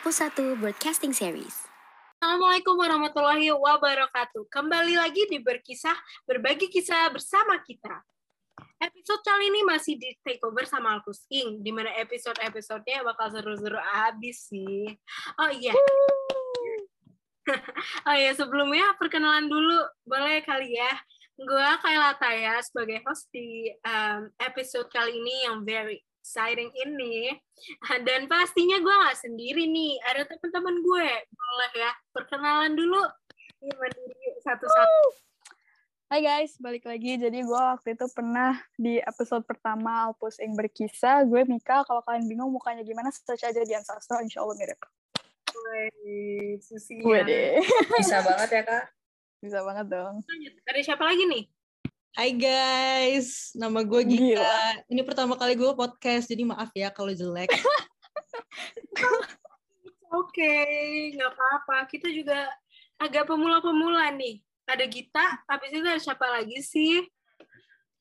Apus 1 Broadcasting Series. Assalamualaikum warahmatullahi wabarakatuh. Kembali lagi di Berkisah, berbagi kisah bersama kita. Episode kali ini masih di takeover sama Alkus Ing, di mana episode-episodenya bakal seru-seru abis sih. Oh iya. oh iya, sebelumnya perkenalan dulu, boleh kali ya. Gue Kayla Taya sebagai host di um, episode kali ini yang very exciting ini. Dan pastinya gue nggak sendiri nih, ada teman-teman gue. Boleh ya, perkenalan dulu. Gimana satu-satu. Hai guys, balik lagi. Jadi gue waktu itu pernah di episode pertama Alpus yang berkisah. Gue Mika, kalau kalian bingung mukanya gimana, search aja di Ancestral, insya Allah mirip. Wih, Susi. Gue deh. Bisa banget ya, Kak? Bisa banget dong. Lanjut. Ada siapa lagi nih? Hai guys, nama gue Gita. Ini pertama kali gue podcast, jadi maaf ya kalau jelek. Oke, nggak apa-apa. Kita juga agak pemula-pemula nih. Ada Gita, habis itu ada siapa lagi sih?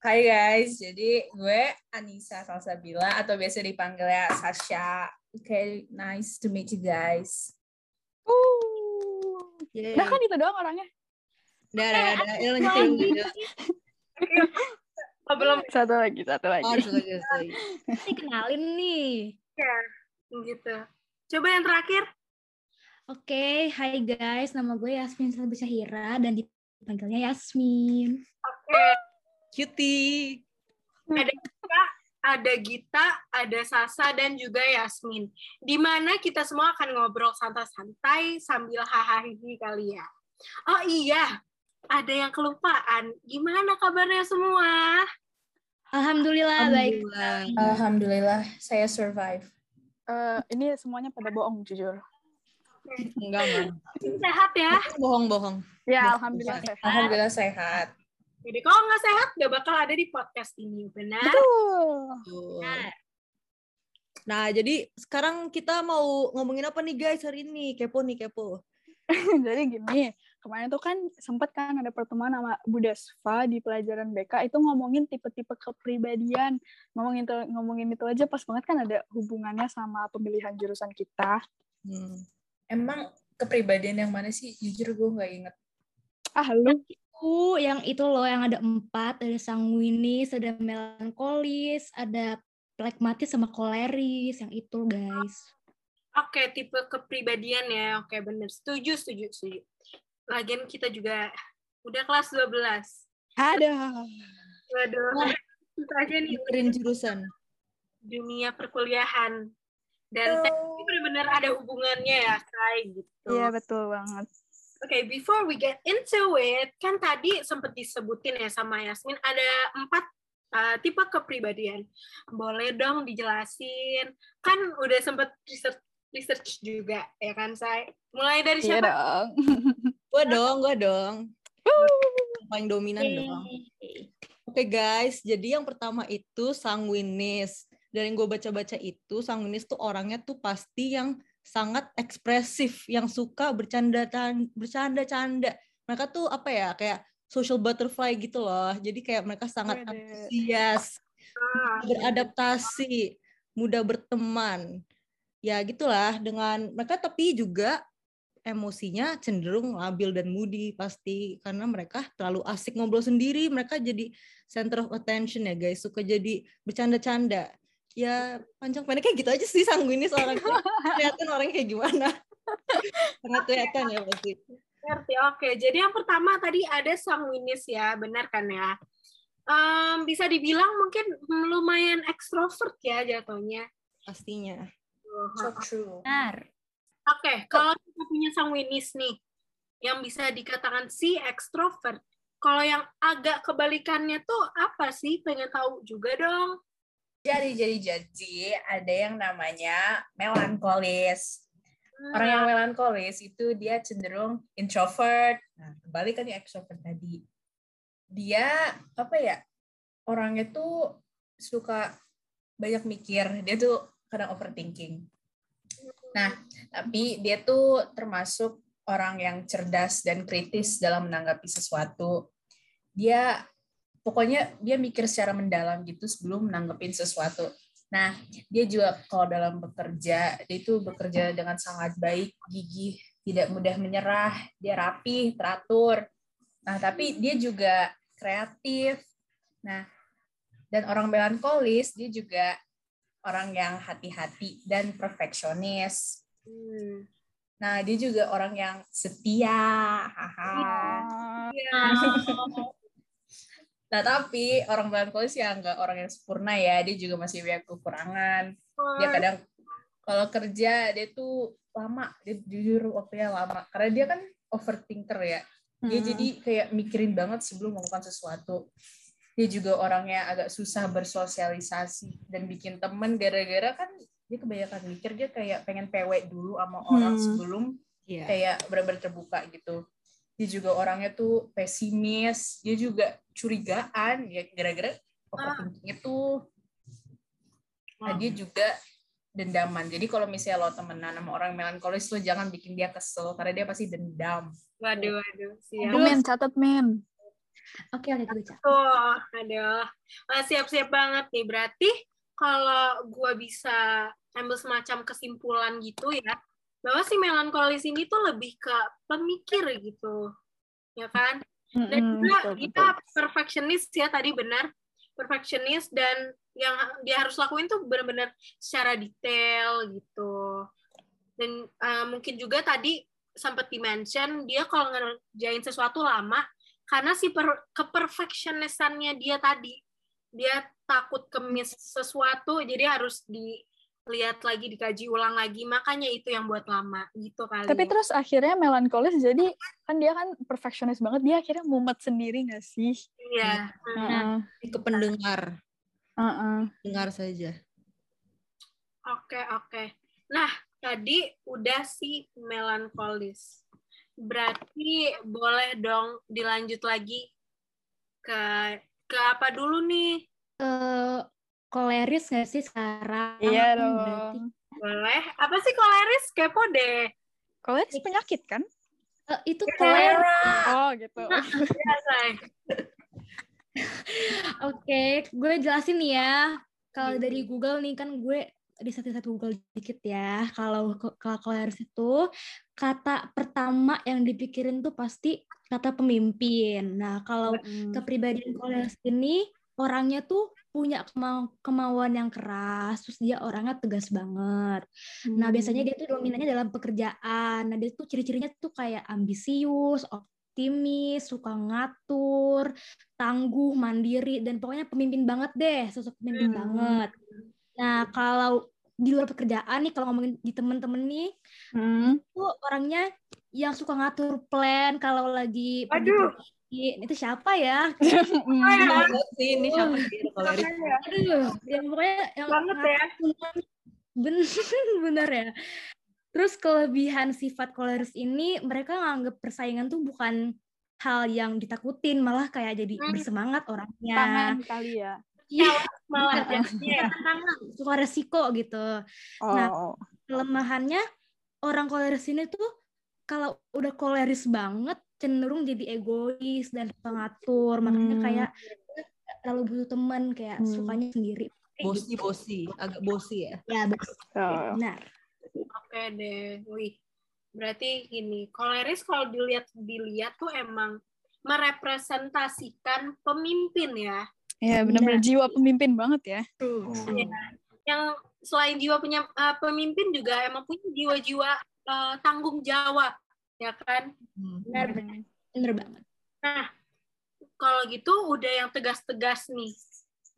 Hai guys, jadi gue Anissa Salsabila atau biasa dipanggilnya Sasha. Oke, okay, nice to meet you guys. Uh. Yeay. Nah kan itu doang orangnya. Udah, udah, udah. Ya, lanjutin. Oh, belum Satu lagi, satu lagi. Oh, satu lagi, satu lagi. Ini kenalin nih. ya, gitu. Coba yang terakhir. Oke, hai guys, nama gue Yasmin Salbi Syahira dan dipanggilnya Yasmin. Oke, Cutie. ada Gita, ada Gita, ada Sasa, dan juga Yasmin. Di mana kita semua akan ngobrol santai-santai sambil hahaha kali ya. Oh iya, ada yang kelupaan. Gimana kabarnya semua? Alhamdulillah, baik. Alhamdulillah. Alhamdulillah, saya survive. Eh, ini semuanya pada bohong, jujur. Enggak, man. Sehat ya? Bohong-bohong. Ya, Alhamdulillah sehat. Alhamdulillah sehat. Jadi kalau nggak sehat, nggak bakal ada di podcast ini, benar? Betul. Betul. Nah, Nah, jadi sekarang kita mau ngomongin apa nih guys hari ini? Kepo nih, kepo. Jadi gini, kemarin tuh kan sempat kan ada pertemuan sama Bu Desva di pelajaran BK itu ngomongin tipe-tipe kepribadian. Ngomongin itu, ngomongin itu aja pas banget kan ada hubungannya sama pemilihan jurusan kita. Hmm. Emang kepribadian yang mana sih? Jujur gue nggak inget. Ah, lu itu yang itu loh yang ada empat, ada sanguinis, ada melankolis, ada plekmatis sama koleris, yang itu guys. Oke, tipe kepribadian ya. Oke, bener. Setuju, setuju, setuju. Lagian kita juga udah kelas 12. ada. Waduh, Wah. itu aja nih Dengerin jurusan. dunia perkuliahan. Dan ini benar-benar ada hubungannya ya, kayak gitu. Iya, betul banget. Oke, before we get into it, kan tadi sempat disebutin ya sama Yasmin, ada empat uh, tipe kepribadian. Boleh dong dijelasin? Kan udah sempat research, research juga, ya kan, saya. Mulai dari Iya siapa? dong. Gue dong, gue dong. Paling dominan dong. Yeay. Oke guys, jadi yang pertama itu sanguinis. Dari yang gue baca-baca itu, sanguinis tuh orangnya tuh pasti yang sangat ekspresif, yang suka bercanda bercanda-canda. Mereka tuh apa ya, kayak social butterfly gitu loh. Jadi kayak mereka sangat antusias, Ah, beradaptasi, mudah berteman. Ya gitulah dengan mereka tapi juga emosinya cenderung labil dan moody pasti karena mereka terlalu asik ngobrol sendiri, mereka jadi center of attention ya guys, suka jadi bercanda-canda. Ya panjang pendek kayak gitu aja sih sanguinis orangnya. Kelihatan orangnya kayak gimana. Sangat kelihatan ya pasti. ngerti. Oke, jadi yang pertama tadi ada sanguinis ya, benar kan ya? Em, bisa dibilang mungkin lumayan ekstrovert ya jatuhnya. Pastinya. So true. Benar. Oke, kalau kita punya sanguinis nih, yang bisa dikatakan si ekstrovert, kalau yang agak kebalikannya tuh apa sih? Pengen tahu juga dong. Jadi, jadi, jadi ada yang namanya melankolis. Orang yang melankolis itu dia cenderung introvert. Nah, kebalikannya extrovert tadi. Dia apa ya? Orangnya tuh suka banyak mikir. Dia tuh kadang overthinking. Nah, tapi dia tuh termasuk orang yang cerdas dan kritis dalam menanggapi sesuatu. Dia pokoknya dia mikir secara mendalam gitu sebelum menanggapin sesuatu. Nah, dia juga kalau dalam bekerja, dia itu bekerja dengan sangat baik, gigih, tidak mudah menyerah, dia rapi, teratur. Nah, tapi dia juga kreatif. Nah, dan orang melankolis, dia juga orang yang hati-hati dan perfeksionis. Hmm. Nah, dia juga orang yang setia. Haha. Iya. Nah, tapi orang melankolis ya nggak orang yang sempurna ya. Dia juga masih banyak kekurangan. Dia kadang kalau kerja dia tuh lama, dia jujur waktunya lama. Karena dia kan overthinker ya. Dia Hmm. jadi kayak mikirin banget sebelum melakukan sesuatu. Dia juga orangnya agak susah bersosialisasi dan bikin temen gara-gara kan dia kebanyakan mikir dia kayak pengen pewek dulu sama orang Hmm. sebelum Iya. kayak benar-benar terbuka gitu. Dia juga orangnya tuh pesimis, dia juga curigaan ya gara-gara overthinking itu. Nah, dia juga dendaman. Jadi kalau misalnya lo temenan sama orang melankolis lo jangan bikin dia kesel karena dia pasti dendam. Waduh, waduh. Siap. Aduh, men, catat, men. Oke, oke, gue. Tuh, aduh. Siap-siap banget nih. Berarti kalau gua bisa ambil semacam kesimpulan gitu ya, bahwa si melankolis ini tuh lebih ke pemikir gitu. Ya kan? Dan Mm-mm, juga betul, betul. perfectionist ya tadi benar. Perfectionist dan yang dia harus lakuin tuh benar-benar secara detail gitu. Dan eh, mungkin juga tadi sempat di-mention dia kalau ngerjain sesuatu lama karena si per, keperfectionistannya dia tadi dia takut kemis sesuatu jadi harus dilihat lagi dikaji ulang lagi makanya itu yang buat lama gitu kali Tapi ya. terus akhirnya melankolis jadi kan dia kan perfeksionis banget dia akhirnya mumet sendiri gak sih? iya Heeh. ke pendengar, Heeh. dengar saja. Oke, oke. Nah, tadi udah si melankolis. Berarti boleh dong dilanjut lagi ke ke apa dulu nih? Eh, koleris nggak sih sekarang? Iya Berarti dong. Boleh. Apa sih koleris? Kepo deh. Koleris penyakit kan? eh, itu koleris. Oh gitu. Biasa. Oke, gue jelasin nih ya. Kalau dari Google nih kan gue di satu-satu Google dikit ya. Kalau koleris itu kata pertama yang dipikirin tuh pasti kata pemimpin. Nah, kalau Mm. kepribadian koleris ini orangnya tuh punya kemau- kemauan yang keras, terus dia orangnya tegas banget. Nah, biasanya dia tuh dominannya dalam pekerjaan. Nah, dia tuh ciri-cirinya tuh kayak ambisius, optimis, suka ngatur, tangguh, mandiri, dan pokoknya pemimpin banget deh, sosok pemimpin Hmm. banget. Nah, kalau di luar pekerjaan nih, kalau ngomongin di temen-temen nih, Hmm. tuh orangnya yang suka ngatur plan kalau lagi Aduh. pergi-pergi. Itu siapa ya? Hmm. Banget sih ini siapa sih kalau Erik? Aduh, yang pokoknya yang Banget ya. bener bener ya. Terus kelebihan sifat koleris ini mereka nganggap persaingan tuh bukan hal yang ditakutin, malah kayak jadi Hmm. bersemangat orangnya. Tangan kali ya. Iya, Malah Bukan. jadinya tantangan. suka resiko gitu. Nah, Oh. kelemahannya orang koleris ini tuh kalau udah koleris banget cenderung jadi egois dan pengatur, makanya Hmm. kayak terlalu butuh teman, kayak Hmm. sukanya sendiri. Bosi gitu. bosi, agak bosi ya. Ya, betul. Oh. Benar. Oke deh. Wih. Berarti gini, koleris kalau dilihat dilihat tuh emang merepresentasikan pemimpin ya. Ya benar-benar jiwa pemimpin banget ya. Yang selain jiwa punya eh, pemimpin juga emang punya jiwa-jiwa eh, tanggung jawab, ya kan? Hmm. Benar, benar. Benar banget. Kalau gitu udah yang tegas-tegas nih.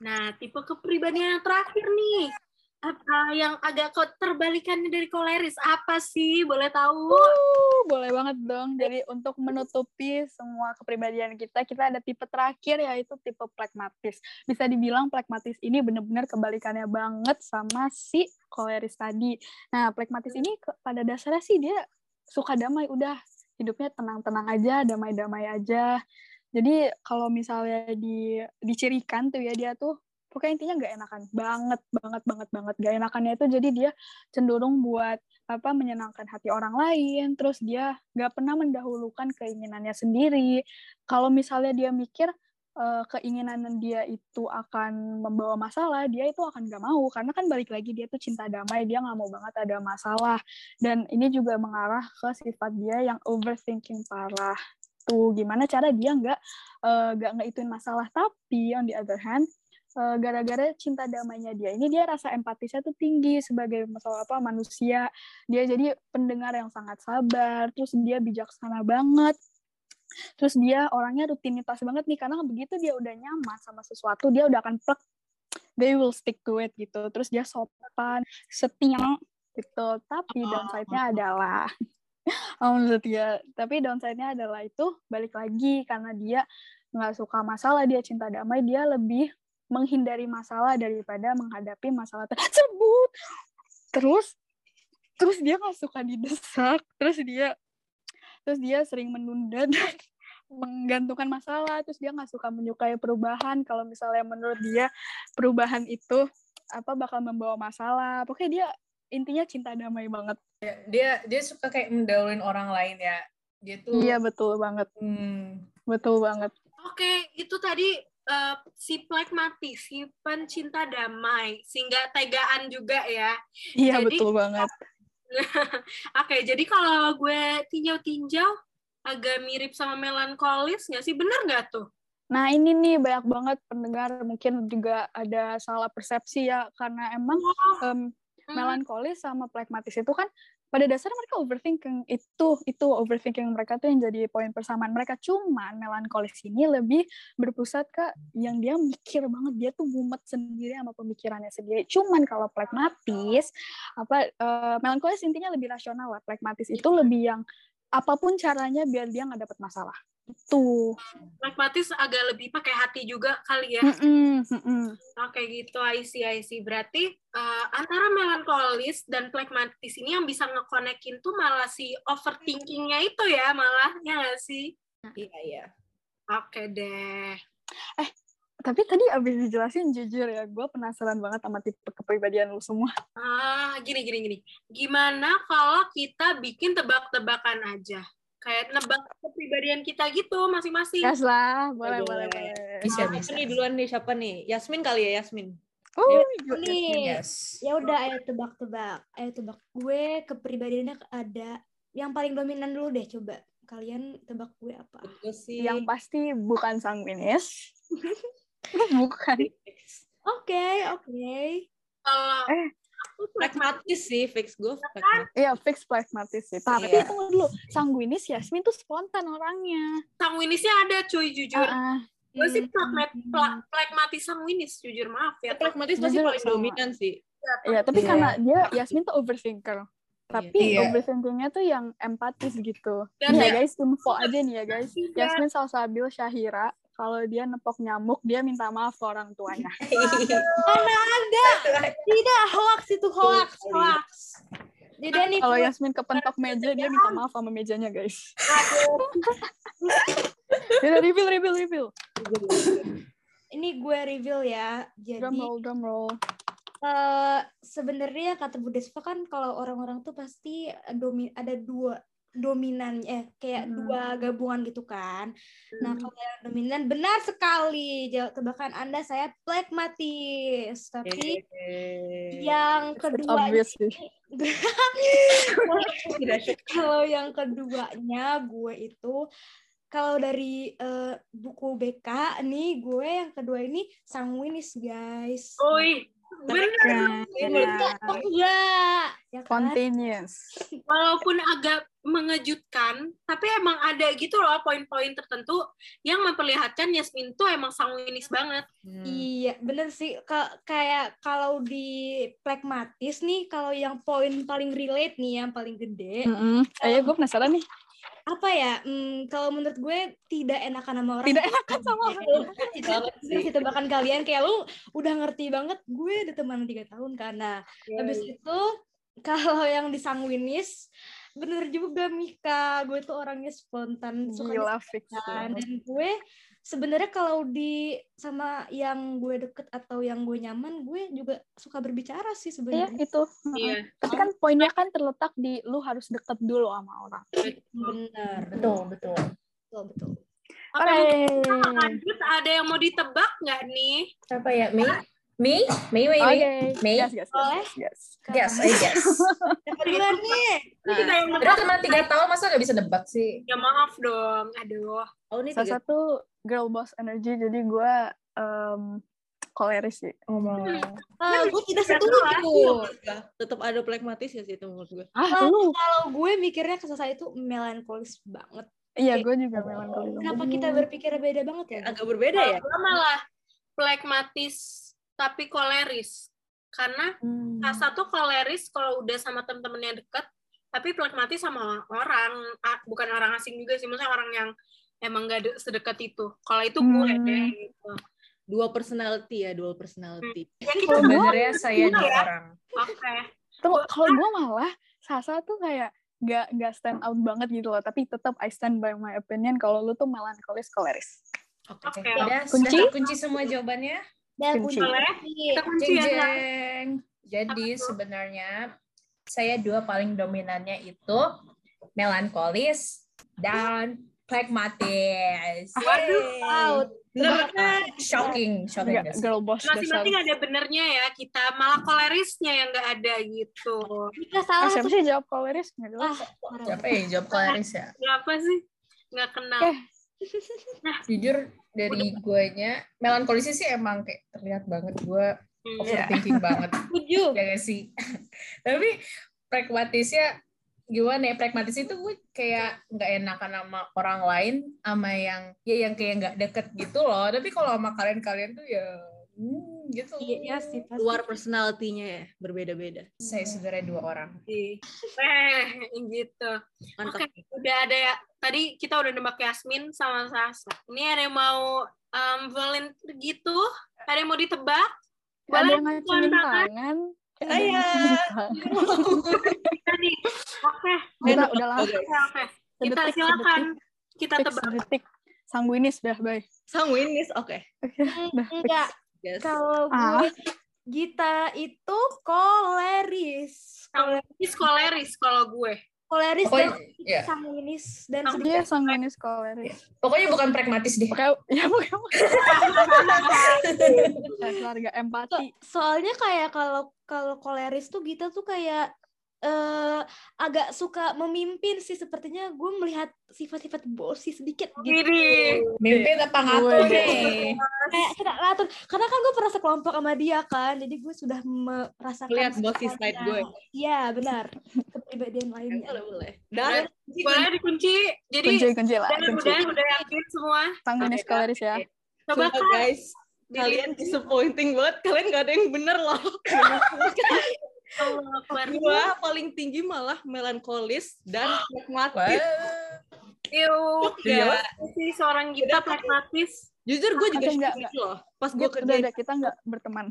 Nah, tipe kepribadian yang terakhir nih. Apa yang agak kok terbalikannya dari koleris apa sih? Boleh tahu? Uh, boleh banget dong. Jadi untuk menutupi semua kepribadian kita, kita ada tipe terakhir yaitu tipe pragmatis. Bisa dibilang pragmatis ini benar-benar kebalikannya banget sama si koleris tadi. Nah, pragmatis ini pada dasarnya sih dia suka damai, udah hidupnya tenang-tenang aja, damai-damai aja. Jadi kalau misalnya di dicirikan tuh ya dia tuh pokoknya intinya nggak enakan. Banget banget banget banget. Gak enakannya itu jadi dia cenderung buat apa menyenangkan hati orang lain. Terus dia nggak pernah mendahulukan keinginannya sendiri. Kalau misalnya dia mikir eh, keinginan dia itu akan membawa masalah, dia itu akan gak mau. Karena kan balik lagi dia tuh cinta damai, dia nggak mau banget ada masalah. Dan ini juga mengarah ke sifat dia yang overthinking parah. Tuh gimana cara dia nggak eh, nggak ngituin masalah. Tapi on the other hand gara-gara cinta damainya dia ini dia rasa empatisnya tuh tinggi sebagai masalah apa manusia. Dia jadi pendengar yang sangat sabar terus dia bijaksana banget. Terus dia orangnya rutinitas banget nih karena begitu dia udah nyaman sama sesuatu dia udah akan plek they will stick to it gitu. Terus dia sopan setia gitu. Tapi downside-nya adalah oh, menurut dia tapi downside-nya adalah itu balik lagi karena dia nggak suka masalah dia cinta damai dia lebih menghindari masalah daripada menghadapi masalah tersebut terus terus dia nggak suka didesak terus dia terus dia sering menunda dan menggantungkan masalah. Terus dia nggak suka menyukai perubahan. Kalau misalnya menurut dia perubahan itu apa bakal membawa masalah. Pokoknya dia intinya cinta damai banget. Dia dia suka kayak mendahuluin orang lain ya. Dia tuh iya betul banget. Hmm, betul banget. Oke, itu tadi eh, si plekmatis, si pencinta damai, sehingga tegaan juga ya. iya Jadi- betul banget Oke, jadi kalau gue tinjau-tinjau agak mirip sama melankolis nggak sih? Bener nggak tuh? Nah ini nih banyak banget pendengar mungkin juga ada salah persepsi ya karena emang em, Hmm. Melankolis sama plekmatis itu kan pada dasarnya mereka overthinking itu itu overthinking mereka tuh yang jadi poin persamaan mereka. Cuman melankolis ini lebih berpusat ke yang dia mikir banget dia tuh mumet sendiri sama pemikirannya sendiri. Cuman kalau plekmatis apa eh, melankolis intinya lebih rasional lah. Plekmatis itu lebih yang apa pun caranya biar dia nggak dapat masalah itu Plekmatis agak lebih pakai hati juga kali ya. Mm-mm, mm-mm. Oke gitu, I see, I see. Berarti eh, antara melankolis dan plekmatis ini yang bisa ngekonekin tuh malah si overthinkingnya itu ya malah, ya nggak sih? iya iya. Oke deh. tapi tadi abis dijelasin jujur ya gue penasaran banget sama tipe kepribadian lu semua Ah, gini, gini, gini. Gimana kalau kita bikin tebak-tebakan aja? Kayak nebak kepribadian kita gitu masing-masing. Gas lah boleh boleh Boleh. boleh Bisa Siapa bisa. nih duluan nih siapa nih? Yasmin kali ya Yasmin. oh Nih, Yes. ya udah ayo tebak-tebak. Ayo tebak. Gue kepribadiannya ada yang paling dominan dulu deh coba. Kalian tebak gue apa? Betul sih. yang pasti bukan sanguinis bukan Oke, oke. Kalau Eh. Pragmatis sih fix gue pragmatis. Iya fix pragmatis sih tapi Iya. tunggu dulu sanguinis Yasmin tuh spontan orangnya sanguinisnya ada cuy, jujur. Ah. Gue sih Hmm. plekmat, pla- plekmatis sanguinis, jujur maaf ya. pragmatis pasti paling sama. dominan sih. Iya, tapi Iya. karena dia Yasmin tuh overthinker. Tapi Iya. overthinkingnya tuh yang empatis gitu. Dan nih ya ya- guys, info aja nih ya guys. Iya. Yasmin Salsabil Syahira, kalau dia nepok nyamuk, dia minta maaf ke orang tuanya. Mana ada? Tidak, hoax itu hoax, hoax. Jadi nih Kalau Yasmin kepentok meja, dia minta maaf sama mejanya guys. Dia reveal, reveal, reveal. ini gue reveal ya. Drum Jadi roll, drum roll. eh sebenarnya kata Bu Despa kan kalau orang-orang tuh pasti domi ada dua dominan eh kayak Hmm. dua gabungan gitu kan. Nah, kalau yang dominan benar sekali. Jawab tebakan Anda saya plekmatis. Tapi Yeay. yang It's kedua obvious sih. kalau yang keduanya gue itu kalau dari eh, buku BK nih gue yang kedua ini sanguinis guys. Oi, bener. Nah, Enggak, ya kan? Walaupun agak mengejutkan, tapi emang ada gitu loh poin-poin tertentu yang memperlihatkan Yasmin tuh emang sanguinis banget. Hmm. Iya, bener sih. Ka- kayak kalau di plekmatis nih, kalau yang poin paling relate nih, yang paling gede, Mm-mm. Ayo, gue penasaran nih. apa ya? Hmm, kalau menurut gue tidak enakan sama orang. Tidak enakan sama orang. itu sih. sih tebakan kalian kayak lu udah ngerti banget gue udah teman tiga tahun karena habis itu kalau yang di sanguinis bener juga Mika gue tuh orangnya spontan suka Gila, dan gue sebenarnya kalau di sama yang gue deket atau yang gue nyaman, gue juga suka berbicara sih Iya, sebenarnya. itu. Iya. Tapi kan poinnya kan terletak di lu harus deket dulu sama orang. Benar, Betul betul. betul, betul. Oke, kita lanjut. Ada yang mau ditebak nggak nih? Apa ya? Mei? Mei? Mei, Mei, Oke. Mei? Mei? Yes, yes, yes, yes. Yes, I guess. Siapa duluan nih? Ini kita yang Udah nebak. cuma tiga tahun, masa nggak bisa nebak sih? Ya maaf dong. Aduh. Oh ini Salah tiga. satu girl boss energy, jadi gue um, koleris sih. Ngomong. Ah, gue tidak Satu setuju. Tetap ada plekmatis ya sih itu menurut gue. Ah, Kalau lu? kalau gue mikirnya kesasa itu melankolis banget. Iya, gue juga melankoli. Kenapa kita berpikir beda banget ya? Agak berbeda ya. Gue malah plekmatis tapi koleris. Karena Hmm. salah satu koleris kalau udah sama temen-temennya deket, tapi plekmatis sama orang, bukan orang asing juga sih, maksudnya orang yang emang gak de- sedekat itu. Kalau itu gue Hmm. deh, gitu. Dua personality ya, dua personality. Ya kita Sebenarnya saya ya. orang. oke. Tunggu, kalau gue malah Sasa tuh kayak gak, gak stand out banget gitu loh, tapi tetap I stand by my opinion kalau lu tuh melankolis koleris. Oke. Oke. Udah, Kunci? sudah kunci semua jawabannya? Dan Kunci. Kita kunci Jeng ya. Jeng. Jadi sebenarnya saya dua paling dominannya itu melankolis dan pragmatis. Waduh, Out. Bener. Shocking, shocking. Gak, girl boss. Masing-masing ada benernya ya, kita malah kolerisnya yang nggak ada gitu. Kita Ah, salah siapa satu. sih jawab koleris? Nggak jelas. Ah. Siapa yang jawab koleris ya? Kenapa sih? Nggak kenal. Eh. Jujur dari guanya, melankolisnya sih emang kayak terlihat banget gue Hmm. overthinking banget. Setuju. ya gak sih? Tapi pragmatisnya gimana ya? Pragmatis itu gue kayak nggak enakan sama orang lain, sama yang ya yang kayak nggak deket gitu loh. Tapi kalau sama kalian-kalian tuh ya hmm, gitu. Iya sih pasti. Luar personality-nya ya, berbeda-beda. Saya sebenarnya dua orang. Sih. Eh, gitu. Mantap. Oke, udah ada ya. Tadi kita udah nembak Yasmin sama Sasa. Ini ada yang mau um, volunteer gitu? Ada yang mau ditebak? Ada Boleh yang tangan? Ada Saya. yang tangan. Kita nih. Oke, Udah, udah lah. oke, oke. Kita silakan. Kita tebak. detik. Sanguinis dah, bye. Sanguinis, oke. Dah, fix. Enggak. Yes. Kalau Ah. gue Gita itu koleris. Ini koleris kalau gue. Koleris Pokoknya, dan ya. sanguinis dan sedikit Dia sanguinis koleris. Pokoknya bukan pragmatis deh. Oke, ya pokoknya. Keluarga empati. soalnya kayak kalau kalau koleris tuh Gita tuh kayak eh agak suka memimpin sih sepertinya gue melihat sifat-sifat bossy sedikit gitu Gini. Mimpin apa ngatur nih? kayak kita ngatur karena kan gue pernah sekelompok sama dia kan jadi gue sudah merasakan Lihat sifatnya. side gue. iya benar kepribadian lainnya Boleh, boleh. Dan Boleh dikunci. Jadi Kunci, kunci lah. udah, Kunci. udah, udah yakin semua. Sanguinis koleris ya. Coba guys, kalian disappointing banget. Kalian gak ada yang bener loh. Gua paling tinggi malah melankolis dan pragmatis. Iu. Ya, Si seorang Gita pragmatis. jujur gue juga enggak, shock loh. Pas gue kerjain, udah, kita nggak berteman.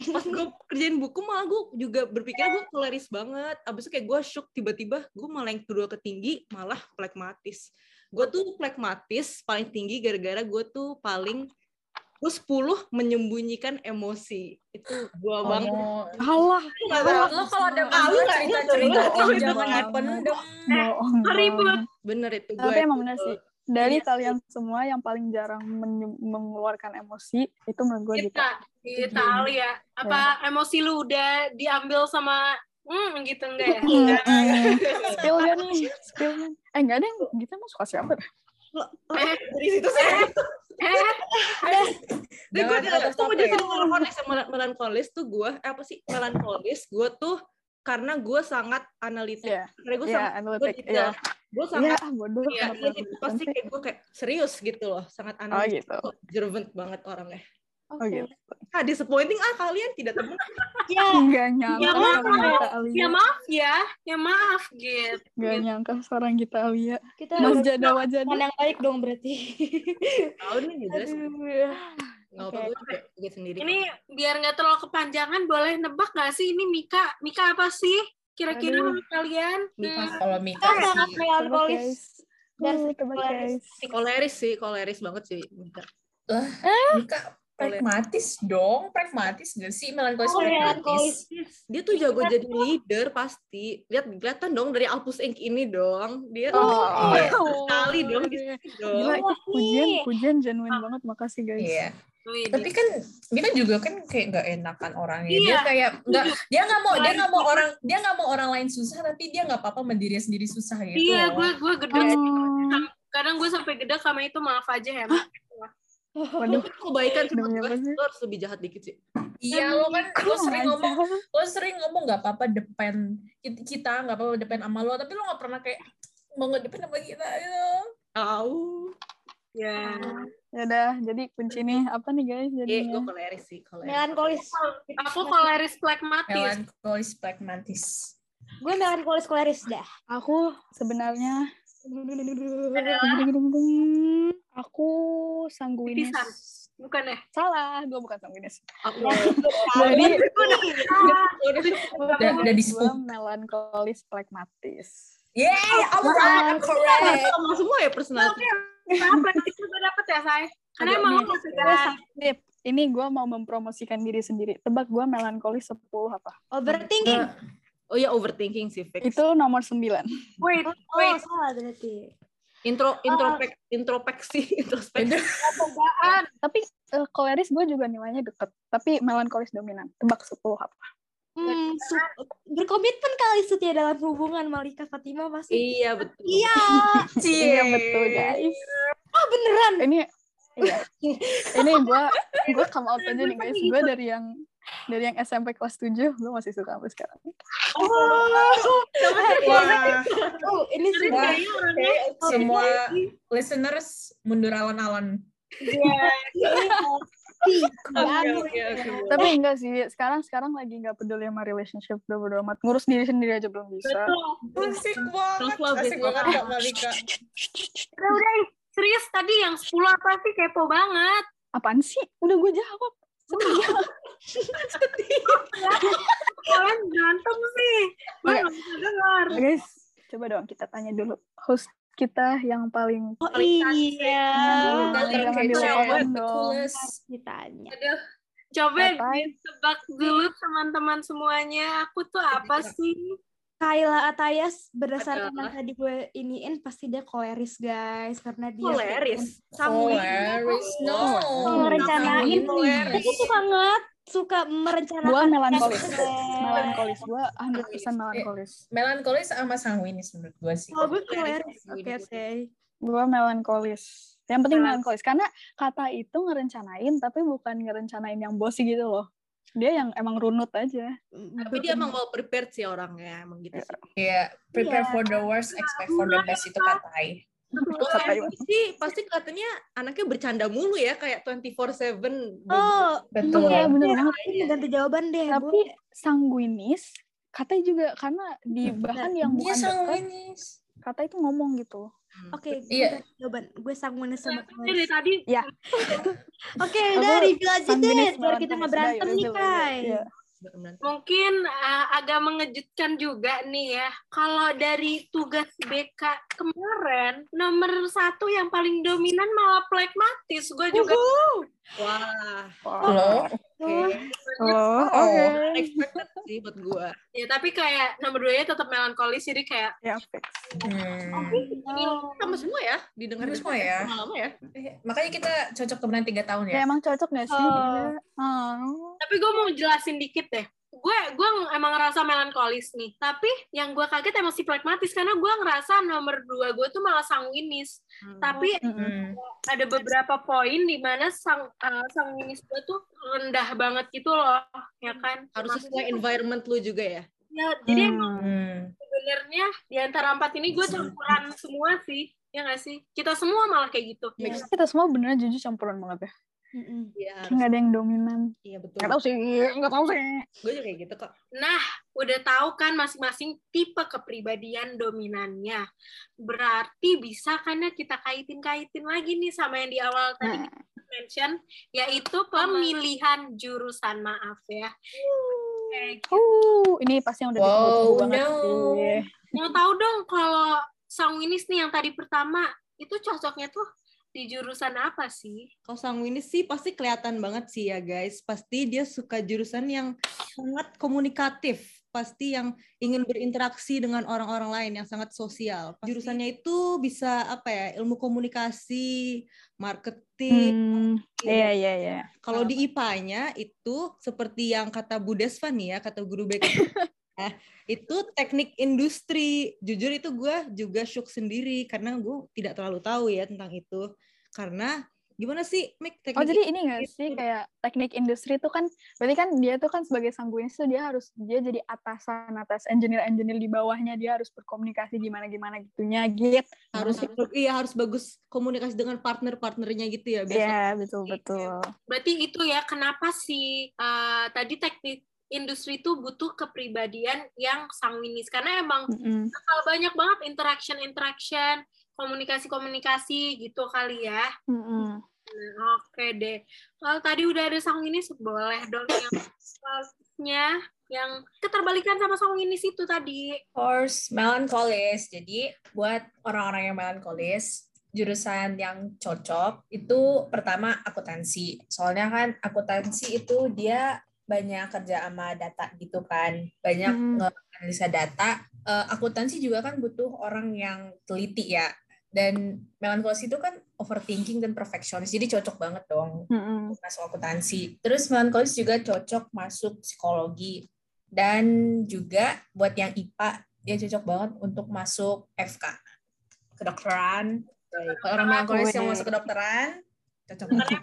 pas gue kerjain buku malah gue juga berpikir gue koleris banget. Abis itu kayak gue shock tiba-tiba gue malah yang kedua ketinggi malah pragmatis. Gue tuh pragmatis paling tinggi gara-gara gue tuh paling terus 10 menyembunyikan emosi. Itu banget. Oh, Allah, lo kalau ada Ah, tuh lu jangan dipendem. banget. Bener itu gue. Tapi emang bener sih. Dari Iya. kalian semua yang paling jarang mengeluarkan emosi, itu menurut gue gitu. Kita. Kita Ali ya. Apa emosi lu udah diambil sama hmm gitu enggak ya? Mm-mm. Spill gak nih? Spill gak? Eh enggak deh, kita mau suka siapa? Eh, Dari situ saya eh, Dan gue Jangan tuh gue jadi melankolis Mel- melankolis tuh gue eh, apa sih? Melankolis gue tuh karena gue sangat analitik. Iya, karena gue iya, sangat gue analitik. detail. Iya, gue iya, sangat ah, bodoh. Iya, kenapa ini harus pasti kayak gue kayak serius gitu loh. Sangat Oh analitik. gitu. observant banget orangnya. Oh gitu. ah disappointing ah kalian tidak temen. Ya. Enggak nyangka Ya, maaf. kita ya maaf ya. Ya maaf gitu. Enggak nyangka seorang kita Alia. kita harus wajada. teman yang baik dong berarti. Tahu nih ya. jelas Oke. gue sendiri Ini biar nggak terlalu kepanjangan, boleh nebak nggak sih ini Mika? Mika apa sih? Kira-kira menurut kalian? Mika. Hmm. Kalau Mika kita sangat melankolis dan Uh, koleris. guys. koleris sih koleris banget sih Bentar. Mika Pragmatis dong, pragmatis gak sih? Melankolis Oh, pragmatis. Dia tuh jago jadi leader pasti. Lihat kelihatan dong dari Alpus Inc ini dong. Dia Oh, iya, oh, sekali dong di iya. situ Gila, dong. itu pujian, pujian genuine banget. Makasih guys. Iya. Wih, Tapi kan dia kan juga kan kayak nggak enakan orangnya. Dia Iya. kayak nggak dia nggak mau dia nggak mau orang dia nggak mau orang lain susah tapi dia nggak apa-apa mendiri sendiri susah gitu. Iya, loh. gue gue gedek. Oh, Kadang gue sampai gedek sama itu maaf aja ya. Waduh. Tapi kebaikan sih gue, lo harus lebih jahat dikit sih. Iya lo kan lo sering ngomong lo sering ngomong nggak apa-apa depan kita nggak apa-apa depan sama lo tapi lo nggak pernah kayak mau ngedepan sama kita gitu. Ya. Ya udah, jadi kunci nih apa nih guys Iya, gue jadinya? koleris sih. Koleris. Melankolis. Aku koleris plekmatis. Melankolis pragmatis. Gue melankolis koleris dah. Aku sebenarnya aku sangguinis. Bukan ya? Salah, gue bukan sangguinis. Aku Jadi Udah, udah di gue melankolis pragmatis. Yeah, alright, I'm correct. sama semua ya personality. Apa itu udah dapet ya, Say? Karena emang lo segera Nip, ini gue mau mempromosikan diri sendiri. Tebak gue melankolis 10 apa? Overthinking. Oh ya overthinking sih fix. Itu nomor 9. wait, Oh, wait. salah berarti. intro intropek introspeksi introspeksi. Apaan? Tapi eh, koleris gue juga nilainya deket. Tapi melankolis dominan. Tebak 10 apa? Hmm, su- berkomitmen kali setia dalam hubungan Malika Fatima pasti. Iya betul. Iya. Iya betul guys. Oh beneran. Ini iya. Ini gue gue come out aja nih guys. Gue dari yang dari yang SMP kelas 7 gue masih suka sampai sekarang. Wah, Oh ini Jadi sudah. semua listeners mundur alon-alon. Oke. Tapi enggak sih. Sekarang sekarang lagi nggak peduli sama relationship udah bodo amat. Ngurus diri sendiri aja belum bisa. betul. Asik banget, asik? Kak Malika. Udah, udah. Serius tadi yang 10 apa sih? Kepo banget. Apaan sih? Udah gue jawab. Kalian berantem sih. Gue Oke. gak bisa dengar. Guys, coba dong kita tanya dulu host kita yang paling Oh iya. Paling coolest. Ditanya. Aduh. Coba Katai. ditebak dulu teman-teman semuanya. Aku tuh apa sih? Kayla Atayas berdasarkan yang tadi gue iniin pasti dia koleris guys karena dia Koleris. Koleris, no. merencanain Koleris. aku suka banget suka merencanakan Gue melankolis. Melankolis. Gue 100% melankolis. Melankolis sama sanguinis menurut gue sih. Oh, gue koleris. Oke, oke. Gue melankolis. Yang penting melankolis. Karena kata itu ngerencanain, tapi bukan ngerencanain yang bosi gitu loh. Dia yang emang runut aja. Tapi dia emang well prepared sih orangnya emang gitu sih. Iya, prepare Iya. for the worst, expect for the best itu katai. Sih pasti katanya anaknya bercanda mulu ya kayak 24/7. Oh, Betul. Iya, bener banget. ini ganti jawaban deh. Tapi Gue sanguinis, kata juga karena di bahkan yang Dia bukan dekat, sanguinis. kata itu ngomong gitu. Oke, gue Iya. jawaban. Gue sanguinis sama dari tadi Oke, Aku udah review aja deh biar kita nggak berantem nih, udah, mungkin uh, agak mengejutkan juga nih ya. Kalau dari tugas BK kemarin, nomor satu yang paling dominan malah plekmatis. Gue juga Wah. Loh, Oke. Oh, Oh. oke. Unexpected sih buat gua. ya tapi kayak nomor dua nya tetap melankolis jadi kayak Ya, fix. Hmm. Ini sama semua ya didengar Sama semua ya. Lama ya. Eh, Makanya kita cocok temenan tiga tahun Ya ya. emang cocok gak sih? Oh. Iya. Oh. tapi gue mau jelasin dikit deh gue gue emang ngerasa melankolis nih tapi yang gue kaget emang si pragmatis karena gue ngerasa nomor dua gue tuh malah sanguinis Hmm. tapi. Hmm. ada beberapa poin di mana sang uh, sanguinis gue tuh rendah banget gitu loh ya kan harus sesuai environment lu juga ya. ya jadi emang Hmm. Sebenarnya di antara empat ini gue campuran semua sih ya nggak sih kita semua malah kayak gitu Mix. Kita semua beneran jujur campuran banget ya. Mm-mm. Iya, Kayak harus. nggak ada yang dominan. Iya betul. Nggak tahu sih, nggak tahu sih. Gue juga kayak gitu kok. Nah, udah tahu kan masing-masing tipe kepribadian dominannya. Berarti bisa kan ya kita kaitin-kaitin lagi nih sama yang di awal tadi Nah. kita mention, yaitu pemilihan jurusan maaf ya. Kayak gitu. Uh, ini pasti yang udah Wow, ditunggu banget no. sih. Mau tahu dong kalau sanguinis nih yang tadi pertama, itu cocoknya tuh di jurusan apa sih? Kalau sanguinis sih pasti kelihatan banget sih ya guys. Pasti dia suka jurusan yang sangat komunikatif. Pasti yang ingin berinteraksi dengan orang-orang lain yang sangat sosial. Pasti Jurusannya itu bisa apa ya? Ilmu komunikasi, marketing. Hmm, iya iya iya. Kalau di IPA-nya itu seperti yang kata Bu Desva nih ya, kata guru BK. Nah, itu teknik industri. Jujur itu gue juga shock sendiri karena gue tidak terlalu tahu ya tentang itu. Karena gimana sih, Mik? Teknik Oh jadi ini nggak sih kayak teknik industri itu kan berarti kan dia tuh kan sebagai sanguinis tuh dia harus dia jadi atasan atas engineer engineer di bawahnya dia harus berkomunikasi gimana gimana gitunya gitu harus iya harus bagus komunikasi dengan partner-partnernya gitu ya biasa. Iya betul betul. Berarti itu ya kenapa sih uh, tadi teknik industri itu butuh kepribadian yang sanguinis karena emang bakal banyak banget interaction interaction komunikasi komunikasi gitu kali ya Mm-mm. Nah, oke deh kalau tadi udah ada sanguinis boleh dong yang selanjutnya yang keterbalikan sama sanguinis itu tadi Horse melancholis. Jadi buat orang-orang yang melancholis, jurusan yang cocok itu pertama akuntansi. Soalnya kan akuntansi itu dia banyak kerja sama data gitu kan. Banyak Hmm. nganalisa data. Eh, akuntansi juga kan butuh orang yang teliti ya. Dan melankolis itu kan overthinking dan perfeksionis. Jadi cocok banget dong Mm-mm. masuk akuntansi. Terus melankolis juga cocok masuk psikologi. Dan juga buat yang IPA, dia cocok banget untuk masuk FK. Kedokteran. Kalau orang melankolis yang masuk kedokteran, cocok banget.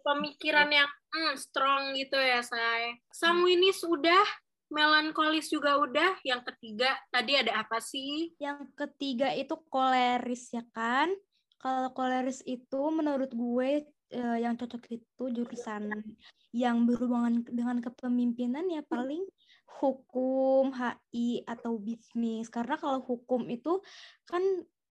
pemikiran yang hmm, strong gitu ya saya sanguinis udah melankolis juga udah yang ketiga tadi ada apa sih Yang ketiga itu koleris ya kan? Kalau koleris itu menurut gue eh, yang cocok itu jurusan yang berhubungan dengan kepemimpinan ya paling hukum, HI atau bisnis. Karena kalau hukum itu kan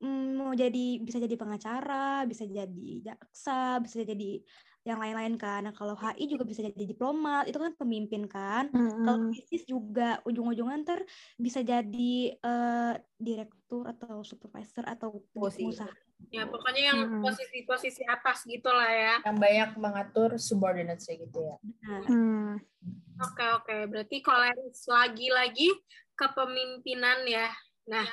mm, mau jadi bisa jadi pengacara, bisa jadi jaksa, bisa jadi yang lain-lain kan. Nah, kalau HI juga bisa jadi diplomat, itu kan pemimpin kan. Kalau Mm-mm. bisnis juga ujung-ujungnya ntar bisa jadi eh, direktur atau supervisor atau pengusaha. ya pokoknya yang Hmm. posisi-posisi atas gitu lah ya Yang banyak mengatur subordinates gitu ya. Nah, Hmm. oke oke berarti koleris lagi-lagi kepemimpinan ya nah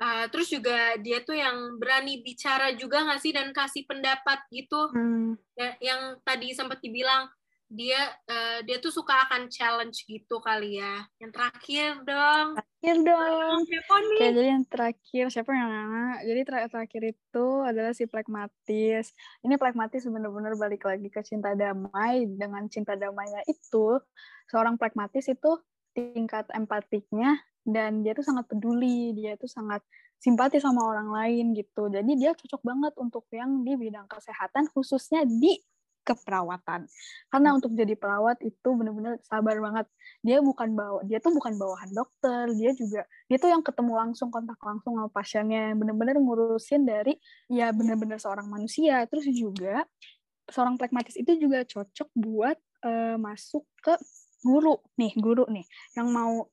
uh, terus juga dia tuh yang berani bicara juga nggak sih dan kasih pendapat gitu Hmm. Ya, yang tadi sempat dibilang dia eh, dia tuh suka akan challenge gitu kali ya. Yang terakhir dong. Terakhir dong. Siapa nih? Oke, jadi yang terakhir siapa yang nana? Jadi ter- terakhir itu adalah si Plekmatis. Ini Plekmatis benar-benar balik lagi ke cinta damai. Dengan cinta damainya itu, seorang Plekmatis itu tingkat empatiknya dan dia tuh sangat peduli, dia tuh sangat simpati sama orang lain gitu. Jadi dia cocok banget untuk yang di bidang kesehatan khususnya di keperawatan. Karena untuk jadi perawat itu benar-benar sabar banget. Dia bukan bawa dia tuh bukan bawahan dokter, dia juga dia tuh yang ketemu langsung kontak langsung sama pasiennya bener-bener ngurusin dari ya bener-bener seorang manusia terus juga seorang plekmatis itu juga cocok buat eh, masuk ke guru nih guru nih yang mau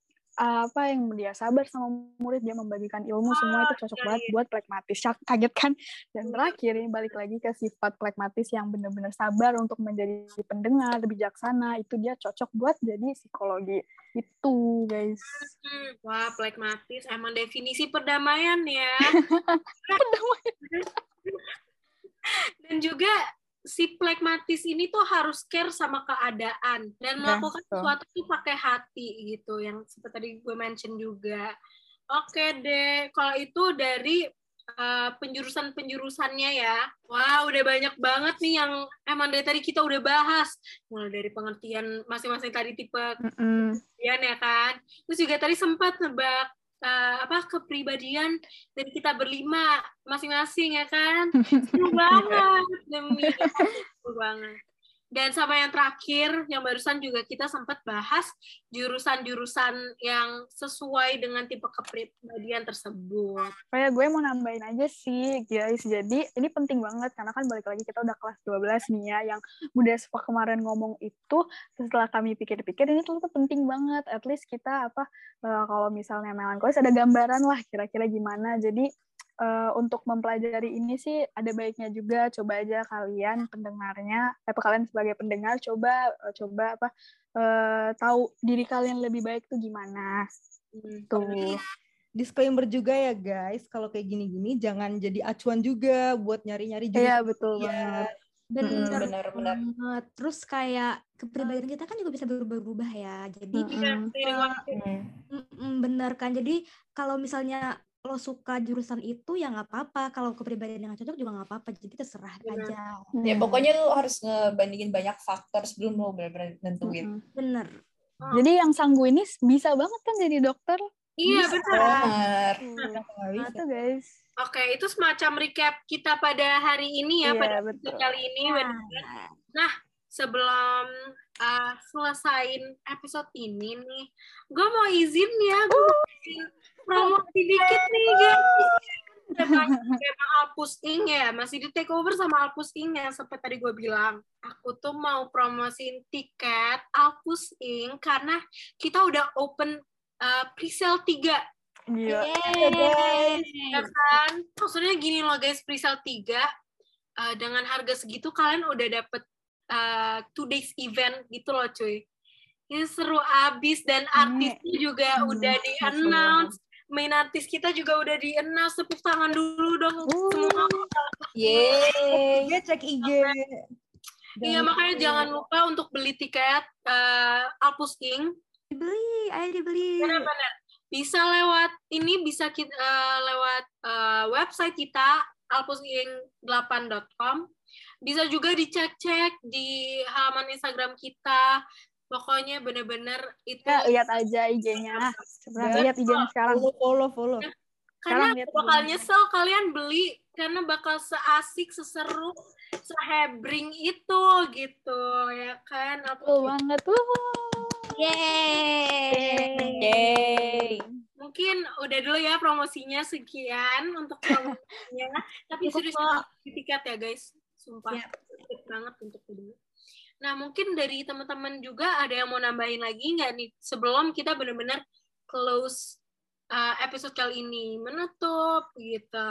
apa yang dia sabar sama murid dia membagikan ilmu semua itu cocok iya, banget iya. buat plekmatis Cak- kaget kan? Dan terakhir ini balik lagi ke sifat plekmatis yang bener-bener sabar untuk menjadi pendengar bijaksana itu dia cocok buat jadi psikologi. Itu guys. Wah, plekmatis emang definisi perdamaian ya. Dan juga si plekmatis ini tuh harus care sama keadaan dan Ya, melakukan betul. sesuatu tuh pakai hati gitu yang seperti tadi gue mention juga. Oke deh, kalau itu dari uh, penjurusan-penjurusannya ya. Wah, udah banyak banget nih yang emang dari tadi kita udah bahas. Mulai dari pengertian masing-masing tadi tipe Mm-mm. kepribadian ya kan. Terus juga tadi sempat nebak eh, apa kepribadian dari kita berlima masing-masing ya kan. Seru banget demi seru banget. Dan sama yang terakhir yang barusan juga kita sempat bahas jurusan-jurusan yang sesuai dengan tipe kepribadian tersebut. Ya, gue mau nambahin aja sih, guys. Jadi, ini penting banget, karena kan balik lagi kita udah kelas 12 nih ya, yang Bunda Spa kemarin ngomong itu, setelah kami pikir-pikir, ini tuh penting banget. At least kita, apa, eh, kalau misalnya melankolis, ada gambaran lah kira-kira gimana. Jadi, eh, untuk mempelajari ini sih ada baiknya juga coba aja kalian pendengarnya eh, apa kalian sebagai pendengar coba eh, coba apa eh, tahu diri kalian lebih baik tuh gimana Hmm. tuh Disclaimer juga ya guys, kalau kayak gini-gini jangan jadi acuan juga buat nyari-nyari juga. iya betul Iya. banget Bener, benar-benar. banget. Terus kayak kepribadian kita kan juga bisa berubah-ubah ya. Jadi waktu. Hmm. bener kan. Jadi kalau misalnya lo suka jurusan itu ya nggak apa-apa. Kalau kepribadian yang nggak cocok juga nggak apa-apa. Jadi terserah Bener. aja. Ya Hmm. pokoknya lu harus ngebandingin banyak faktor sebelum lu benar-benar nentuin. Mm-mm. Bener. jadi yang sanguinis bisa banget kan jadi dokter Iya Bisa. benar. Benar. nah tuh guys Oke, itu semacam recap kita pada hari ini ya, Iya, pada betul. episode kali ini. benar. Sebelum uh, selesain episode ini nih, gue mau izin ya, gue mau izin promosi dikit nih guys. Temanya tema Alpus Ing ya, masih di take over sama Alpus Ing ya, seperti tadi gue bilang. Aku tuh mau promosiin tiket Alpus Ing karena kita udah open uh, pre-sale 3 gila ya kan? Maksudnya gini loh guys presale 3 uh, dengan harga segitu kalian udah dapet uh, two days event gitu loh cuy. Ini seru abis dan artisnya juga udah di announce main artis kita juga udah di announce tepuk tangan dulu dong semua Yeay. Dia cek IG. iya makanya jangan lupa untuk beli tiket uh, Alpus King Dibeli, ayo dibeli. benar-benar bisa lewat ini bisa kita eh, lewat eh, website kita alpusing8.com bisa juga dicek-cek di halaman Instagram kita pokoknya bener-bener itu ya lihat aja IG-nya. Lihat IG-nya sekarang. Follow, follow, follow. karena sekarang bakal nyesel kalian beli karena bakal seasik seseru sehebring itu gitu ya kan? Alpus banget. Tuh Yeay. Yeay. mungkin udah dulu ya promosinya sekian untuk promosinya. Tapi serius tiket ya guys. Sumpah. Worth banget untuk dulu nah mungkin dari teman-teman juga ada yang mau nambahin lagi nggak nih sebelum kita benar-benar close uh, episode kali ini menutup gitu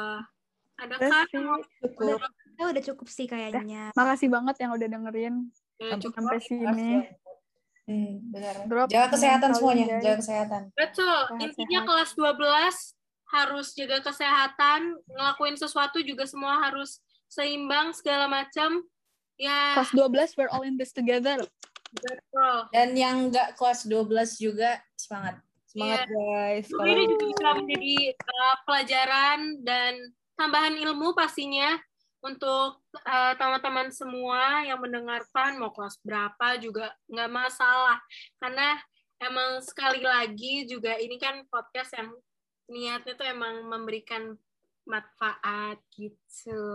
ada Udah kan. Cukup. Ya udah cukup sih kayaknya. makasih banget yang udah dengerin Ya, cukup. sampai sini Hmm, benar. Drop Jaga kesehatan semuanya, guys. jaga kesehatan. betul intinya kelas 12 harus jaga kesehatan ngelakuin sesuatu juga semua harus seimbang segala macam ya. Kelas 12 we're all in this together. Betul. Dan yang nggak kelas 12 juga semangat. Semangat guys. Semoga ini juga bisa menjadi uh, pelajaran dan tambahan ilmu pastinya untuk uh, teman-teman semua yang mendengarkan mau kelas berapa juga nggak masalah. Karena emang sekali lagi juga ini kan podcast yang niatnya tuh emang memberikan manfaat gitu.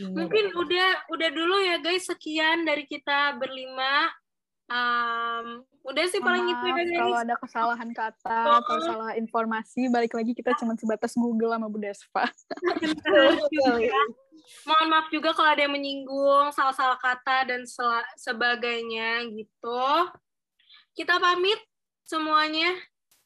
Mungkin udah udah dulu ya guys sekian dari kita berlima. Um, udah sih paling itu ya guys. kalau ada kesalahan kata Oh. atau salah informasi balik lagi kita cuma sebatas Google sama Bu Despa Mohon maaf juga kalau ada yang menyinggung salah-salah kata dan sebagainya gitu. Kita pamit semuanya.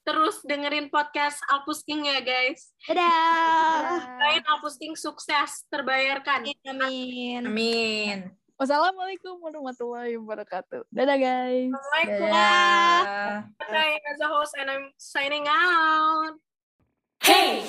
Terus dengerin podcast Alpus King ya guys. Dadah. Doain Alpus King sukses terbayarkan. Amin. Amin. Wassalamualaikum warahmatullahi wabarakatuh dadah guys Assalamualaikum. Dadah. I'm as a host and I'm signing out. Hey!